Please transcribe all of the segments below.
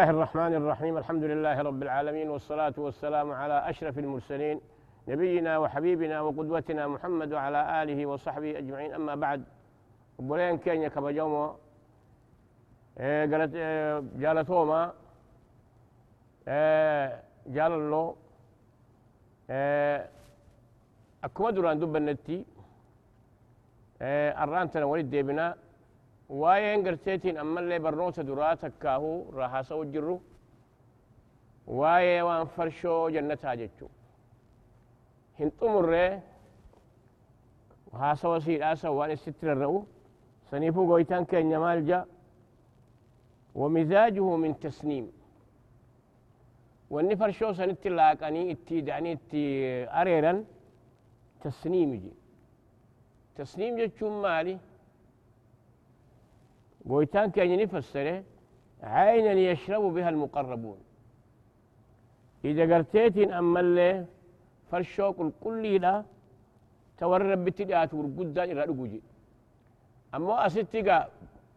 الله الرحمن الرحيم الحمد لله رب العالمين والصلاة والسلام على أشرف المرسلين نبينا وحبيبنا وقدوتنا محمد وعلى آله وصحبه أجمعين أما بعد بولين كينيا كبجومو قالت جالتوما جال إيه أكما دوران دب النتي إيه أرانتنا ولد ديبنا waa'een garteetiin ammallee barnoota duraa takkaahu rahaasa wajjirru waa'ee waan farshoo jannataa jechuu hin xumurree haasawa siidhaasa waan isitti rarra'u saniifuu goytaan keenya maal ja ومزاجه من تسنيم wanni farshoo sanitti laaqanii itti da'anii itti areeran tasniimi je tasniim jechuun maali قويتان كان يفسره عينا يشرب بها المقربون. إذا قرتيتين أما اللي فرشوق الكلي لا تورب بتدعات ورقودا إلى رقوجي. أما أستي قا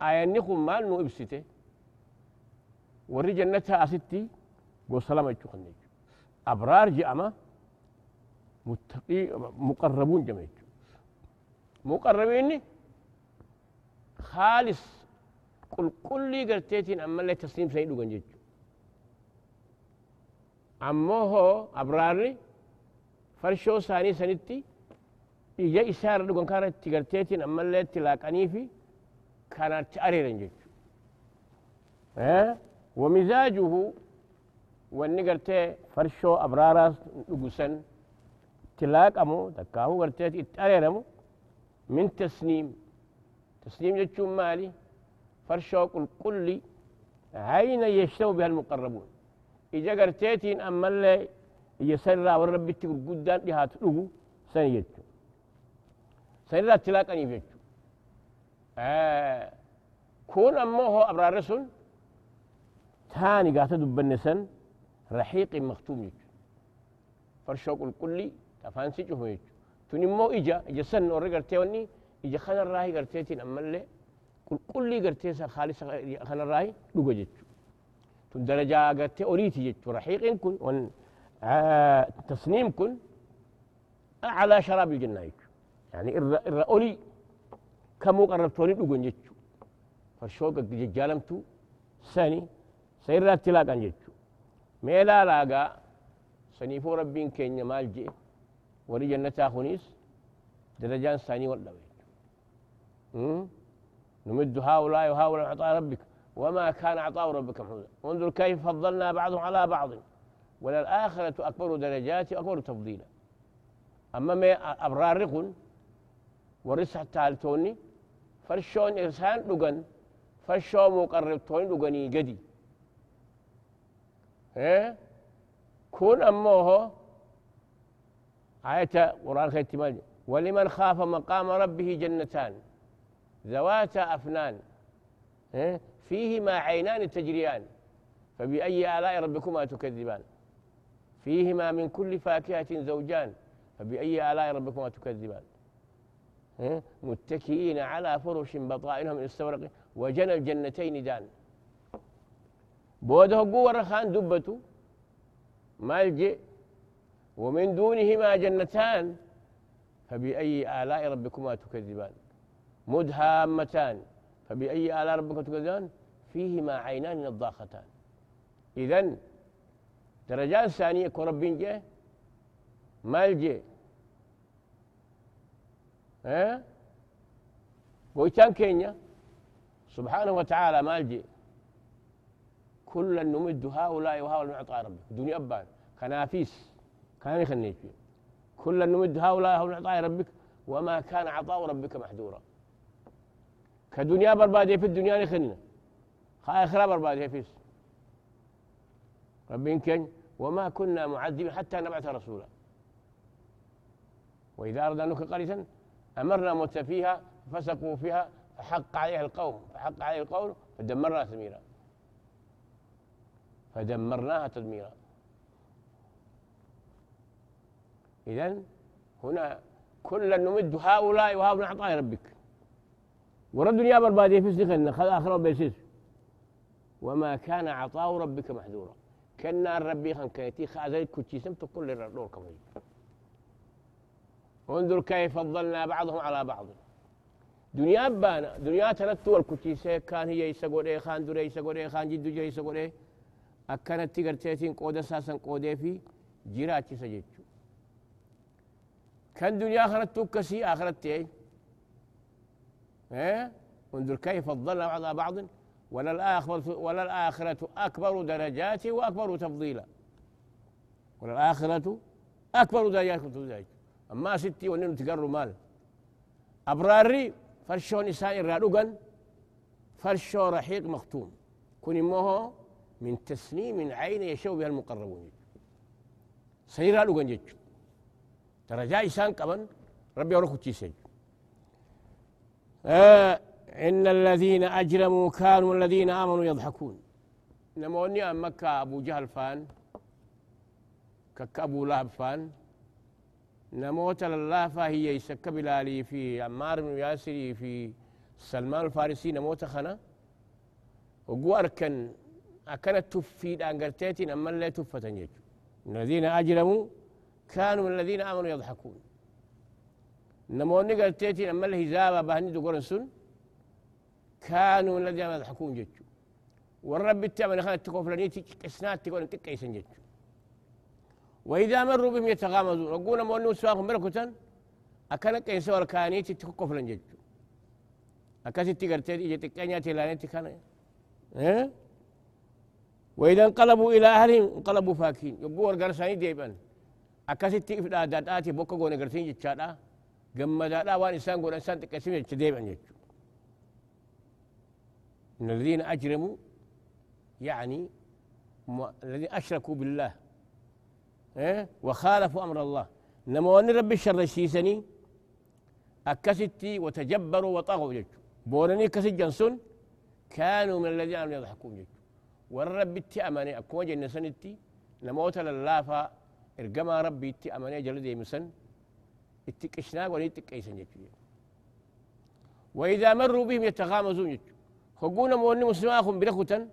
آيانيكم مال نو إبسته وري جنتها أستي سلامة يتخنج أبرار جأما متقي مقربون جميع مقربين خالص قل كل قرتيتين أما لا تسليم سيد وجنجد أما هو أبراري فرشو ساني سنتي بيجا إشارة لقون كارت تقرتيتين أما لا تلاقني في كانت تأري رنجد ومزاجه والنقرت فرشو أبرارا لقسن تلاق أمو تكاهو قرتيت إتأري رمو من تسليم تسليم جتشو مالي. فرشوق الكل عين يشتو بها المقربون. إجا قرتيتين أما اللي يسرى والرب تقول قدام لها تلوه سنيتو. سنرى تلاقني فيتو آه كون أما هو أبرار رسول تاني قاعدة دبنسن رحيق مختوم يتو. فرشوق الكل جهو يتو. تنمو إجا إجا سن ورى قرتيوني إجا خنا الراهي قرتيتين أما اللي qulqullii gartee khaalisa kanarraa dhuga jechu tun darajaa gartee oliiti jechu raxiiqiin kun wan tasniim kun aclaa sharaabil jannaa jechu yani irra olii kamuu qarrabtoonni dhugan jechu farshoo jajjaalamtu sani sa irraatti laaqan jechu mee laalaagaa saniifuu rabbiin keenya maal jee warri jannataa kunis darajaan isaanii wal dhabe نمد هؤلاء وهؤلاء عطاء ربك. وما كان عطاء ربك محمودا. انظر كيف فضلنا بعضهم على بعض. وللآخرة أكبر درجات وأكبر تفضيلا. أما ما أبرار رقن ورسح تالتوني فرشون إرسان لغن فرشون مقرب توني لغني قدي إيه كون أموه آية قرآن خيتمال ولمن خاف مقام ربه جنتان. ذواتا أفنان فيهما عينان تجريان فبأي آلاء ربكما تكذبان؟ فيهما من كل فاكهة زوجان فبأي آلاء ربكما تكذبان؟ متكئين على فرش بطائنهم من استورق وجنى الجنتين دان. بوده قوة رخان دبته ملجئ ومن دونهما جنتان فبأي آلاء ربكما تكذبان؟ مدهامتان. فبأي آلاء ربك تكذبان؟ فيهما عينان نضاختان. إذن درجات ثانية كربين جه مالجي ها؟ قويتان كينيا؟ سبحانه وتعالى مالجي كلا نمد هؤلاء وهؤلاء من عطاء ربك. دنيا أبان. كنافيس كان يخنيك كلا نمد هؤلاء وهؤلاء من عطاء ربك. وما كان عطاء ربك محذورا. كدنيا بربادية في الدنيا نخلنا. آخرة بربادية فيس ربين كن وما كنا معذبين حتى نبعث رسولا. وإذا أردنا نخلق قرية أمرنا مت فيها فسقوا فيها فحق عليها القوم فحق عليه القول فدمرناها تدميرا. فدمرناها تدميرا. إذا هنا كلا نمد هؤلاء وهؤلاء عطاء ربك. ورد الدنيا بربادية في سخن خذ آخر بيسيس. وما كان عطاء ربك محذورا. كنا ربي خان كيتي خازيت كتشيسم كل الدور كمان انظر كيف فضلنا بعضهم على بعض. دنيا بانا دنيا تنتو الكتشيسة كان هي يسقود إيه خان دري يسقود إيه خان جدو جاي يسقود إيه أكنت تقرتيتين قودة ساسا قودة في جيراتي سجدتو. كان دنيا آخرت كسي آخرت إيه إيه؟ انظر كيف فضلنا على بعض ولا الآخرة ولا الآخرة أكبر درجات وأكبر تفضيلا. ولا الآخرة أكبر درجات وتفضيلا أما ستي ونن تقروا مال. أبراري فرشو نساء الرادوغن فرشو رحيق مختوم. كن موه من تسنيم عين يشو بها المقربون. سيرا لوغن جيتشو. درجة إسان كمان ربي يروكو تيسج آه إن الذين أجرموا كانوا الذين آمنوا يضحكون. نموني أمك أبو جهل فان كك أبو لهب فان. نموت الله فهي يسك بلالي في عمار بن ياسر في سلمان الفارسي. نموت خنا. وقو أركن أكنت تفيد أنقرتيتين أما لا تفتن الذين أجرموا كانوا الذين آمنوا يضحكون. نموني قرتيتين أما الهزابة بهني دقورن سن كانوا من الذين يضحكون جتشو والرب التامن خلت تكوفلني تكسنات تكون تكيسن جتشو وإذا مروا بهم يتغامزون. وقول مولو سواهم بركة أكن كيس وركاني تكوفلن جتشو أكاسي تقرتي إجي تكانيا تلاني تكانا إيه؟ وإذا انقلبوا إلى أهلهم انقلبوا فاكين يقول ورقرساني ديبان. أكاسي تكفل آداداتي بوكا قونا قرسين جتشادا قمدا وان إنسان قونا إنسان تكسيم جتشا ديبان جتشو من الذين أجرموا يعني الذين أشركوا بالله إيه؟ وخالفوا أمر الله. نما أن رب الشر الشيسني أكستي وتجبروا وطغوا جج بورني كسج جنسون كانوا من الذين آمنوا يضحكون جج والرب التي أماني أكو جنة سنتي نموت للافا إرقما ربي التي أماني جلدي مسن. اتكشنا وني تكيسن جج وإذا مروا بهم يتغامزون جج فقونا موني مسلماكم بركوتا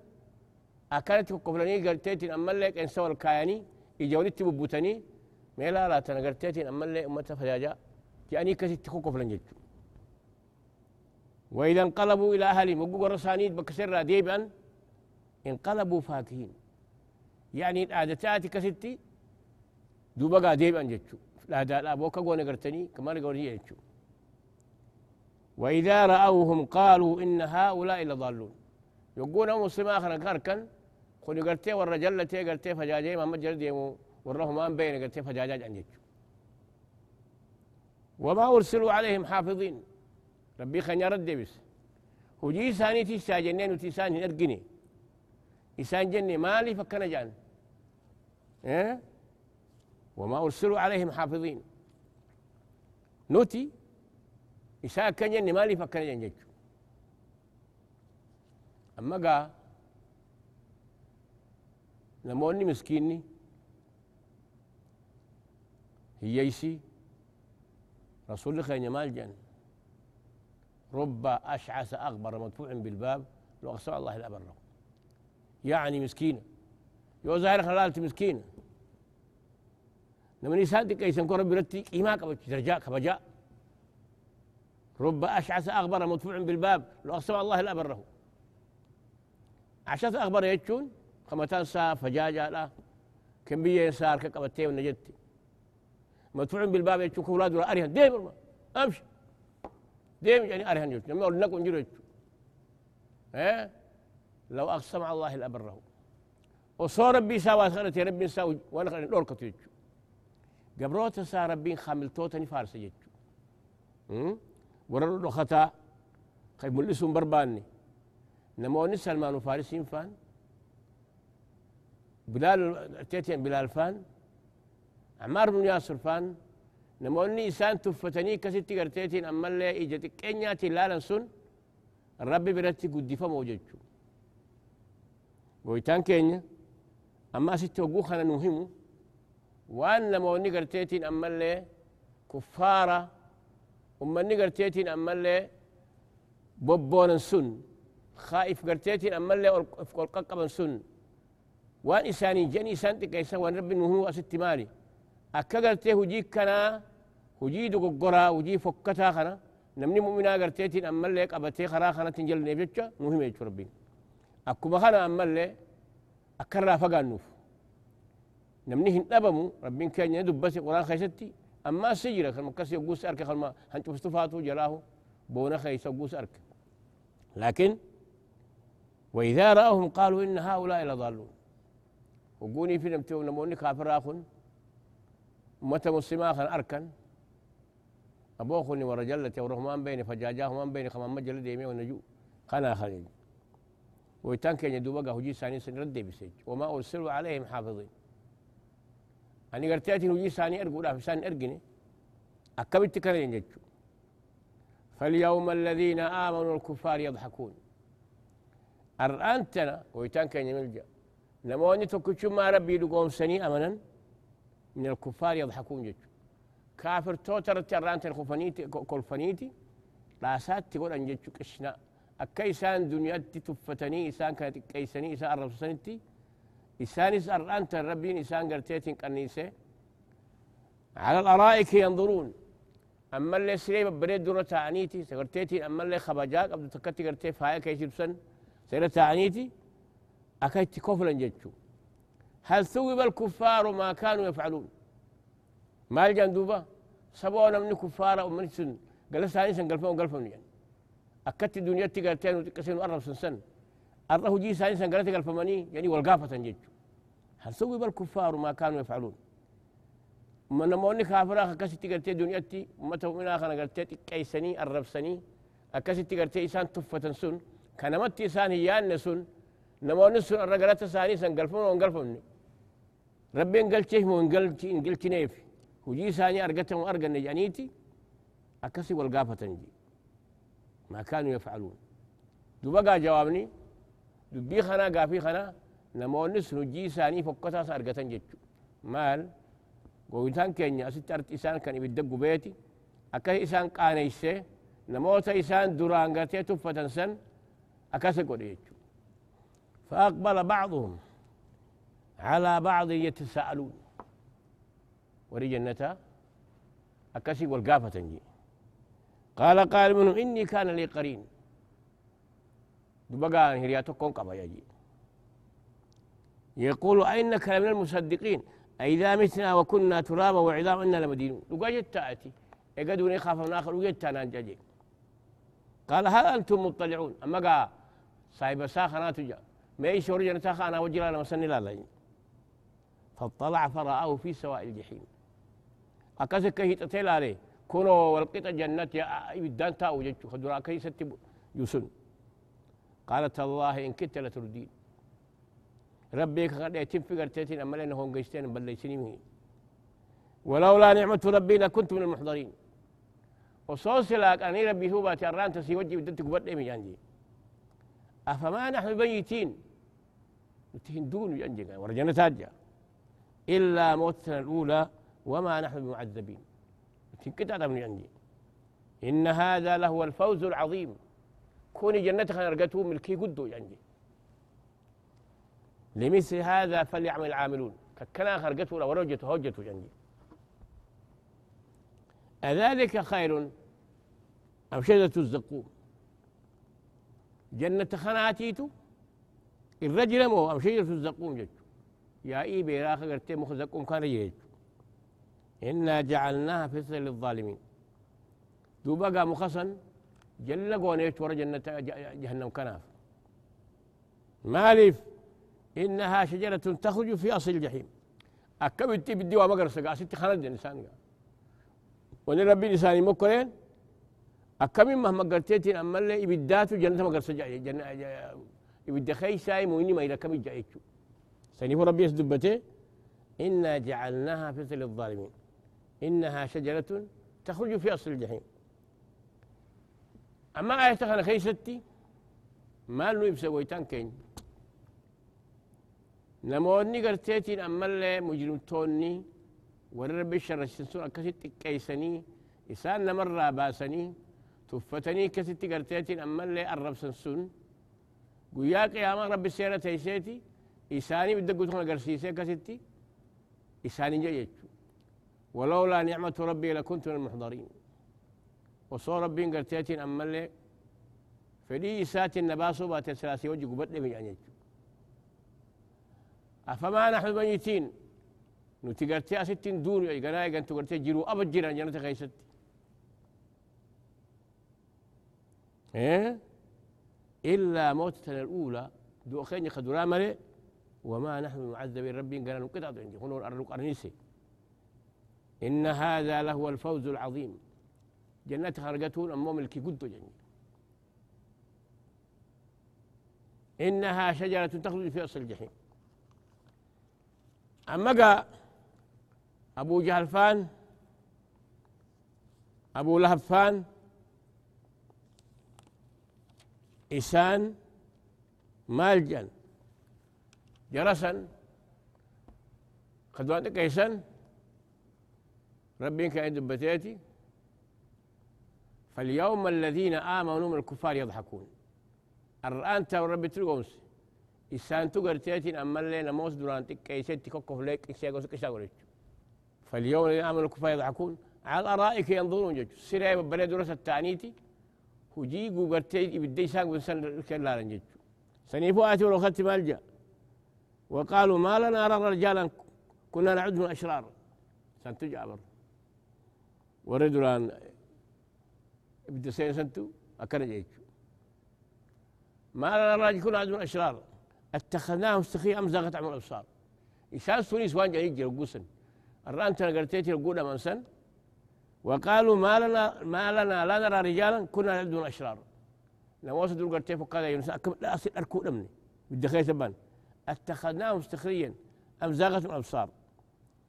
أكانت كفلاني قرتيتين أما لك إن سوى الكاياني. إجاولي تببوتني ميلا لا تنا قرتيتين أما لك أمتا فجاجا يعني كسيت كفلان جيتو وإذا انقلبوا إلى أهلهم وقوا رسانيد بكسر ديبا انقلبوا فاكهين. يعني العادتات كستي دوبا ديبا جيتو لا قونا قرتني كمان قونا جيتو وإذا رأوهم قالوا إن هؤلاء لضالون. يقول مسلم آخر كركن خوني قرتي والرجل تي قرتي فجاجي محمد جلد يمو ورهم ما بين قرتي فجاجاج عن وما أرسلوا عليهم حافظين. ربي خنيا رد بس. وجي ساني تيسا جنين وتيسان نرقني إسان جني مالي فكنا جان. إيه؟ وما أرسلوا عليهم حافظين. نوتي jenne maaliif akkana jen jechu amma gaa namoonni miskiinni hiyyeysi رسول خير مال جن. رب أشعث أغبر مدفوع بالباب لو أقسم الله بره يعني مسكينة. يو ظاهر خلالت مسكينة. نمني سادك أيسن كو ربي رتي إيما كبجا درجاء كبجاء. رب أشعث أغبر مدفوع بالباب لو أقسم الله لا بره. عشث أغبر يجون خمتان سا فجاجة لا. كم بيه سار كقبتي ونجدتي مدفوع بالباب يجون كولاد ولا أريهن ديم أمشي. ديم يعني أريهن يجون لما أقول لكم جريت ها؟ لو أقسم الله لأبره وصار ربي ساوى سنة ربي ساوى وأنا خلينا دور كتير قبروت سا ربي خاملتوتني فارس يجو ورر دختا خي ملسون برباني. نموني سلمان وفارسين فان. بلال تيتين بلال فان. عمار بن ياسر فان. نموني إسان تفتني كستي قرتيتين أما اللي إجتك كينياتي لالا سن. الرب برتي قد فموججو ويتان كينيا. أما ستة وقوخنا نهم وأن نموني قرتيتين أما اللي كفارة ummanni garteetiin ammallee bobboonan sun خائف قرتيتين أما اللي أفقل قبن سن. وأن إساني جني إسان تكيسا وأن رب هو أست مالي. أكا قرتي هجي كنا هجي دو قرى هجي فكتا خنا. نمني مؤمنا قرتيتين أما اللي قبتي خرا خنا تنجل نيفتشا مهم يجو ربين أكما خنا أما اللي أكرا فقا نوف. نمني هن أبمو ربين كان يدب بس قرآن خيستي. أما سجرة كان مكسي يقوس أرك خلما هنشوف استفاتو جراه بونا خيس يقوس أرك. لكن وإذا رأوهم قالوا إن هؤلاء لضالون. وقوني في نمتو نموني كافر آخن متى مسلما خن أركن. أبوخني ورجلتي ورحمان بيني فجاجاهمان بيني خمان مجل ديمي ونجو. خنا خليل ويتان كان يدوبا هجي ساني سن رد بسيج. وما أرسلوا عليهم حافظين. قرتياتي هجي ساني أرقو لا في ساني أرقني أكبت كان ينججو فاليوم الذين آمنوا الكفار يضحكون أرأنتنا ويتان كان يملجأ نموني تكتشو ما ربي لقوم سني أمنا من الكفار يضحكون جج كافر توتر ترانت الخفنيتي كولفنيتي لا سات تقول أن جج كشنا أكيسان دنيا تفتني إسان كانت كيسني إسان أرب سنتي إسان إسان أنت ربي إسان قرتيتين كنيسة. على الأرائك ينظرون. أما اللي سريب بريد دورة تعنيتي سقرتيتي أما اللي خبجاك أبدو تكتي قرتي فهاي كيش بسن سيرة تعنيتي أكيت كفلا جتشو هل ثوب الكفار ما كانوا يفعلون؟ ما الجندوبة؟ سبونا من كفار ومن سن قال ساني سن قلفون قلفون يعني. أكدت دنيا تقرتين وتكسين وأرب سن سن أره جي ساني سن قلت قلفماني يعني والقافة جتشو هل ثوب الكفار ما كانوا يفعلون؟ من موني كافرا أكاسي تقرتي دنيا تي متى منا خنا قرتي كيسني الربسني أكاسي تقرتي إنسان تفة سن كنمت إنسان هيان سن نموني سن الرجلات ساني سن قلفون وانقلفوني ربي انقلتيه وانقلتي انقلتي نيف. وجي ساني أرقتهم أرقى نجانيتي أكسي والقافة تنجي ما كانوا يفعلون. دبقى جوابني دبي خنا قافي خنا نمون نس نجي ساني فكتا سارقة جتشو مال قويتان كينيا ستارت إسان كان يبدقو بيتي أكاه إسان قاني سي نموت إسان دوران قاتي تفتا سن أكاسي فأقبل بعضهم على بعض يتساءلون ولي جنتا أكاسي والقافة تنجي قال قال منهم إني كان لي قرين دبقى هرياتكم قبا يجي يقول أئنك لمن المصدقين أئذا متنا وكنا ترابا وعظاما إنا لمدينون وقاجت تأتي يقدون يخاف من آخر وجدت أنا جاجي قال هل أنتم مطلعون أما قال صاحب ساخنا تجا ما يشور جنتا خانا وجرا لما سني لا لا فاطلع فرآه في سواء الجحيم أكاسك هي تتيل عليه كونوا والقطة جنة يا يبدان تاو جتشو خدرا كي ستب يسن قالت الله إن كنت لتردين ربي قد يتم في قرتين أما لأنه هم قيستين بل ليسني ولولا نعمة ربي لكنت من المحضرين. وصوص لك أني ربي هو باتي الران تسي وجه بدتك بدأ جانجي. أفما نحن بيتين دون ينجي ورجنا تاجا إلا موتنا الأولى وما نحن بمعذبين. تنكت من ينجي إن هذا لهو الفوز العظيم. كوني جنتك نرقته ملكي قدو ينجي لمثل هذا فليعمل العاملون. كنا خرجته ولا ورجته هوجته جنجي أذلك خير أم شجرة الزقوم؟ جنة خناتيتو الرجل مو أم شجرة الزقوم جت يا إي بيراخ قرتي مخ زقوم كان يجت إنا جعلناها فتنة للظالمين. دوبا مخصن؟ جل قونيت ورا جنة جهنم كناف. مالف إنها شجرة تخرج في أصل الجحيم. أكبت بدي وما قرص ستي خلد الإنسان وني ربي لساني مكرين. أكمل مهما قرتيتين أما اللي إبداتو جنة ما قرص جنة إبدا خي ساي مويني ما إلى كم جايتشو سنيف ربي يسدبته إنا جعلناها فتنة للظالمين. إنها شجرة تخرج في أصل الجحيم. أما اي تخلى خي ستي ما لو يبسوي كين نموني قرتيتين أما اللي مجرم توني ورر بشر الشنسون أكسيتي كيسني إسان نمر باسني تفتني كسيتي قرتيتين أما اللي أرب سنسون قياك يا رب السيرة تيسيتي إساني بدك تكون قرسيسي كسيتي إساني جيج ولولا نعمة ربي لكنت من المحضرين. وصور ربي قرتيتين أما اللي فدي إسات النباسو بات السلاسي وجه قبت لي يعني أفما نحن ميتين؟ نتي قرتي أستين دور يا قناي قنتو قرتي جيرو أبد جيران جنة خيستي إيه؟ إلا موتتنا الأولى. دو أخيني خدورا ملي. وما نحن معذبين ربي قال قطع عندي هنا أرلوك أرنيسي. إن هذا لهو الفوز العظيم. جنة خرجتون أمم ملكي قدو جنة إنها شجرة تخرج في أصل الجحيم. أما قا أبو جهل فان أبو لهب فان إسان مالجا جرسا خدوان كيسان ربي كان دبتيتي فاليوم الذين آمنوا من الكفار يضحكون. الآن تو ربي تلقومس إسان تقرتيتين أما اللي نموس دوران تكيسيتي كوكو ليك إسياغوس كشاغوليك فاليوم الذين آمنوا الكفار يضحكون. على الأرائك ينظرون جج سيري بلد درس hujii guugartee ibidda isaan guusan kellaaran jechu saniifuu aati wal wakati maal jaa وقالوا ما لنا نرى رجالا كنا نعد من الاشرار سنتو جابر سين سنتو اكن جيتشو ما لنا راجل كنا نعد من الأشرار. اتخذناهم استخي أم زاغت عمل الأبصار. إنسان سونيس وان جاي يجي رقوسن الران تنقرتيتي رقودا من سن. وقالوا ما لنا ما لنا لا نرى رجالا كنا نبدو اشرار لو وصلوا قرتي هذا يونس. لا أصير أركو امني بدي خير تبان اتخذناهم مستخريا أم زاغت الأبصار.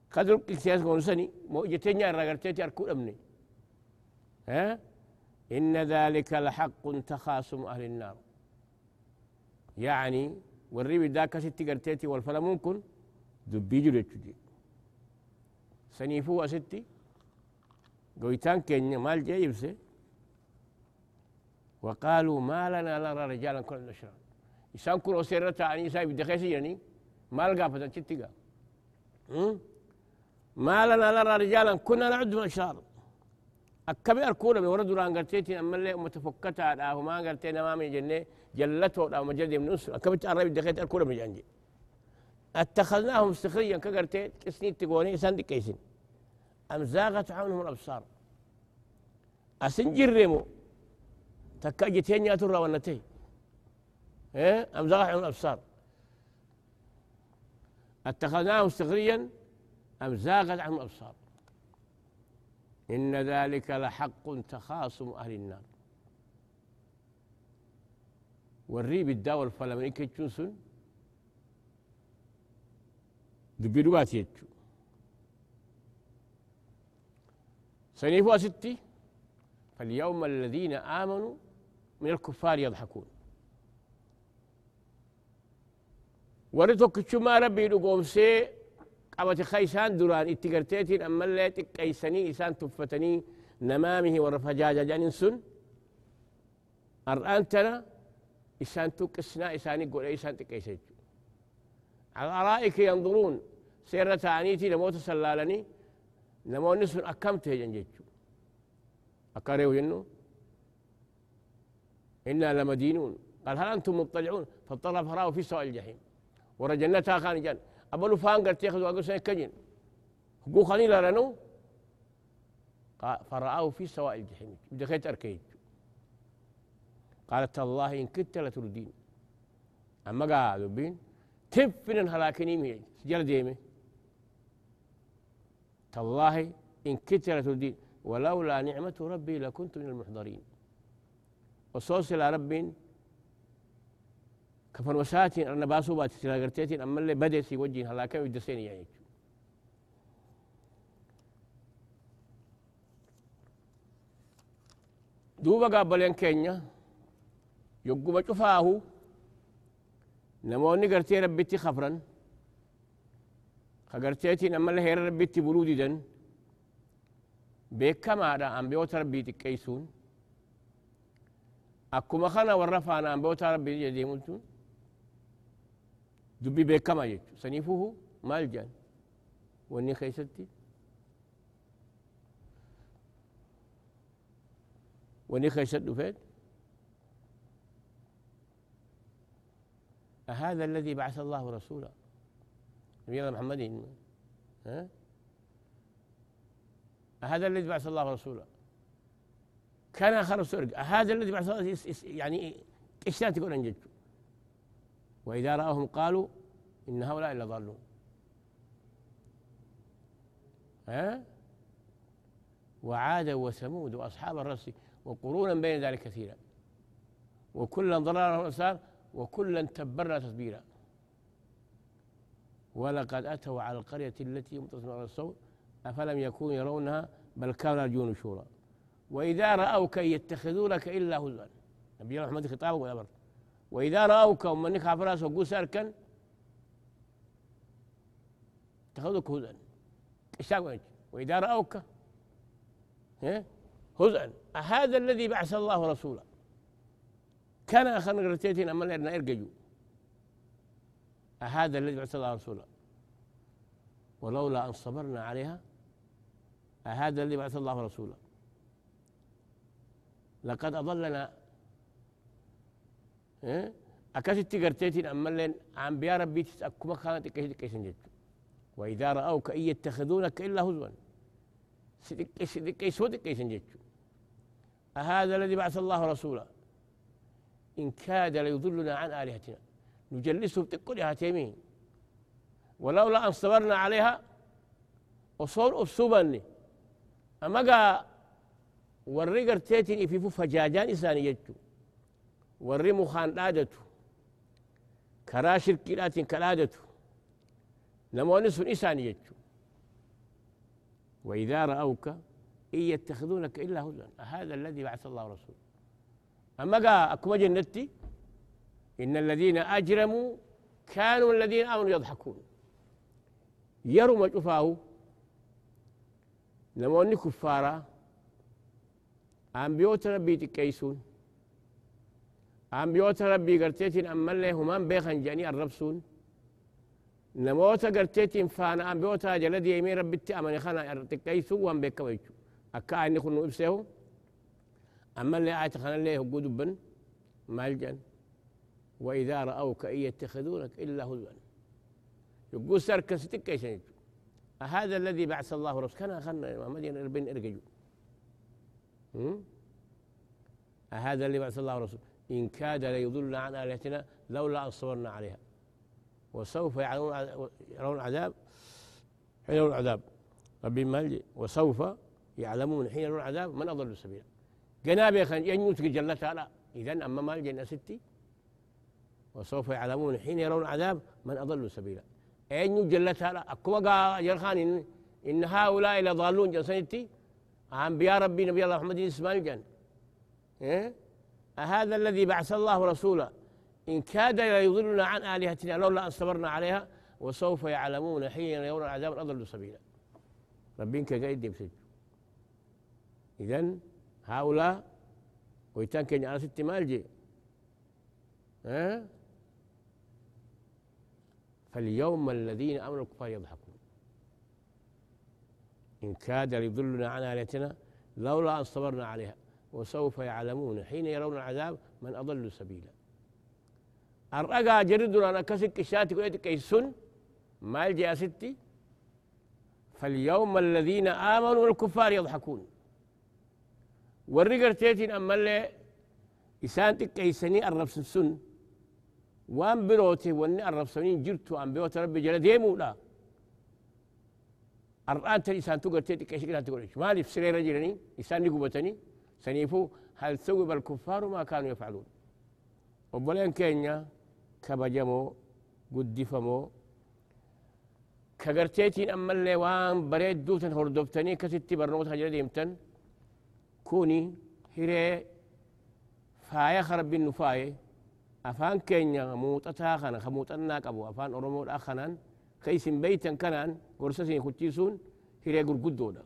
خذوا الكياس ونسني موجتين يا رجلتي أركو امني ها؟ إن ذلك لحق تخاصم أهل النار. يعني والريب ذاك ستي قرتيتي والفلا ممكن دبي جلتي سنيفو ستي قويتان كينيا مال جايبسه وقالوا ما لنا نرى رجالا كل نشرا إسان كل سيرة عني سايب دخيسي يعني ما لقى فتن ما لنا نرى رجالا كنا نعد من الأشرار أكبر أركونا من ورد لأن قرتيتي أما اللي متفكتا أو ما قرتينا ما من جنة جلته أو مجد من نصر أكبر أرى دخيت أركونا من جنجي اتخذناهم سخريا كقرتيت كسنيت تقوني سندي كيسين أم زاغت عنهم الأبصار أسنجر ريمو تكاجتين يا ترى ونتي إيه أم زاغت عنهم الأبصار اتخذناه سخريا أم زاغت عنهم الأبصار إن ذلك لحق تخاصم أهل النار. والريب الداول فلمن كتشوسن دبي دوات يتشو سنيفوا ستي فاليوم الذين آمنوا من الكفار يضحكون. ورتوك ما ربي لقوم سي قامت خيسان دوران اتقرتيتين أما اللي تقيسني إسان تفتني نمامه ورفجاجة جانين سن. أرأنتنا إسان تقسنا إسان يقول إسان تقيسيت على الأرائك ينظرون سيرة عنيتي لموت سلالني نموني سن أكمت هجن جيتشو. أكاريو جنو؟ إنا لمدينون. قال هل أنتم مطلعون؟ فاضطر فراه في سواء الجحيم ورا جنتها خان جن أبلو فان قلت ياخذ وأقول سنة كجن. هقو خاني لرنو فرآه في سواء الجحيم. دخلت أركيت قالت الله إن كنت لتردين. أما قالوا بين تفن هلاكني مي سجل ديمي. تالله إن كترت الدين ولولا نعمة ربي لكنت من المحضرين. وصوص إلى رب كفن وساتين أنا باسو بات سلاقرتيتين أما اللي بدأ في وجه هلا كم يدسين يعني؟ دوبا قابلين كينيا يقوم شفاه نموني قرتي ربتي خفرا خقرتيتين أما اللي هير ربتي بلودي دن بكما دا أم بيوت ربي تكيسون أكما خنا ورفعنا أم بيوت ربي يديمون دبي بيكما يجو سنيفوه مال جان وني خيستي. وني خيست فين؟ أهذا الذي بعث الله رسولا. نبينا محمد. ها؟ أهذا الذي بعث الله رسولا. كان آخر سرق هذا الذي بعث الله يعني إيش تقول أنجد وإذا رأوهم قالوا إن هؤلاء لضالون. ها؟ وعاد وثمود وأصحاب الرس وقرونا بين ذلك كثيرا. وكلا ضلال الأبصار وكلا تبرنا تتبيرا ولقد أتوا على القرية التي متصلة على الصوت أفلم يكونوا يرونها بل كانوا يرجون شورا وإذا رأوك يتخذونك إلا هزوا. نبي الله محمد خطابه ولا وإذا رأوك ومنك عفراس وقو ساركا اتخذوك هزوا إيش وإذا رأوك هزءا. هذا الذي بعث الله رسولا. كان أخر نغرتيتين أما لأرنا إرقجوا هذا الذي بعث الله رسولا. ولولا أن صبرنا عليها هذا الذي بعث الله رسولا. لقد أضلنا إيه؟ أكاسي قرتيتين أما لين عم بيا ربي تسأكما كانت كيسن جد وإذا رأوك إن يتخذونك إلا هزوا. كيس ودك كيسن جد أهذا الذي بعث الله رسولا. إن كاد ليضلنا عن آلهتنا. نجلسه بتقول هاتيمين. ولولا أن صبرنا عليها وصول أسوبني أما قا ورّي قرتيتين في فجاجان إساني يجو ورّي مخان دادتو كرا شركيلات كلادتو نموني سن إساني يجو وإذا رأوك إن يتخذونك إلا هزوا. هذا الذي بعث الله رسوله. أما قا أكما جنتي؟ إن الذين أجرموا كانوا الذين آمنوا يضحكون. يروا ما شفاه نموني كفارا. أنبيوت ربي تكيسون. أنبيوت ربي قرتيتين أما اللي همان بيخن جاني الربسون نموت قرتيتين فانا أنبيوت جلدي يمين ربي تأمني خانا تكيسون وان بيكا ويجو أكا أني كنو إبسيهم أما اللي آيات خانا اللي هو بن مالجن وإذا رأوك إن يتخذونك إلا هزوا يقول سركس تكيسون هذا الذي بعث الله رسول كان خلنا محمد بن ارججو هذا اللي بعث الله رسول إن كاد ليضلنا عن آلهتنا لولا أن صبرنا عليها. وسوف يرون عذاب حين يرون العذاب. ربي مالي وسوف يعلمون حين يرون العذاب من أضل سبيلا. جنابي خان ينوت جل تعالى. إذا أما مال جنة ستي. وسوف يعلمون حين يرون العذاب من أضل سبيلا. أين جل تعالى؟ أكوا يرخان إن, إن هؤلاء لضالون جنسنتي أنبياء ربي نبي الله محمد إسماعيل جن. إيه؟ أهذا الذي بعث الله رسولا؟ إن كاد ليضلنا عن آلهتنا لولا أن صبرنا عليها وسوف يعلمون حين يرون العذاب أضل سبيلا. ربين كقيد يبسج إذن هؤلاء ويتان على ست مالجي ها؟ فاليوم الذين آمنوا الكفار يضحكون. إن كاد ليضلنا عن آلهتنا لولا أن صبرنا عليها. وسوف يعلمون. حين يرون العذاب من أضل سبيلا. الرقا جرد أنا كسك الشاتي كويت كيسن ما الجي ستي. فاليوم الذين آمنوا الكفار يضحكون. والرقر تيتين اما اللي إسان تكيسني الرفس السن. وان بروتي واني الرفسنين جرتو ان بيوت ربي جل ديمو لا. الآن تلي سان تقول تيتي كيش كده تقول ما لي في سرير رجلني إسان يقبتني سنيفو هل ثوب الكفار ما كانوا يفعلون وبلين كينيا كبجمو قدفمو كغرتيتين أما اللي وان بريد دوتن هردوفتني كستي برنوت هجر ديمتن كوني هيري فايا خرب afaan keenya muuxataa kana ka muuxannaa qabu afaan oromoodha kanaan ka isin beeytan kanaan gorsa isin kuchiisuun hiree gurguddoodha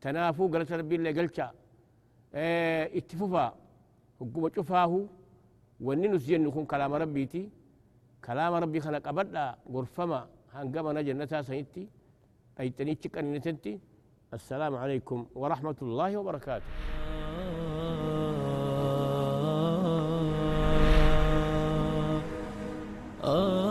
tanaafuu galata rabbiillee galchaa itti fufaa hogguma cufaahu wanni nus jennu kun kalaama rabbiiti. أي تنيتك أن السلام عليكم ورحمة الله وبركاته آه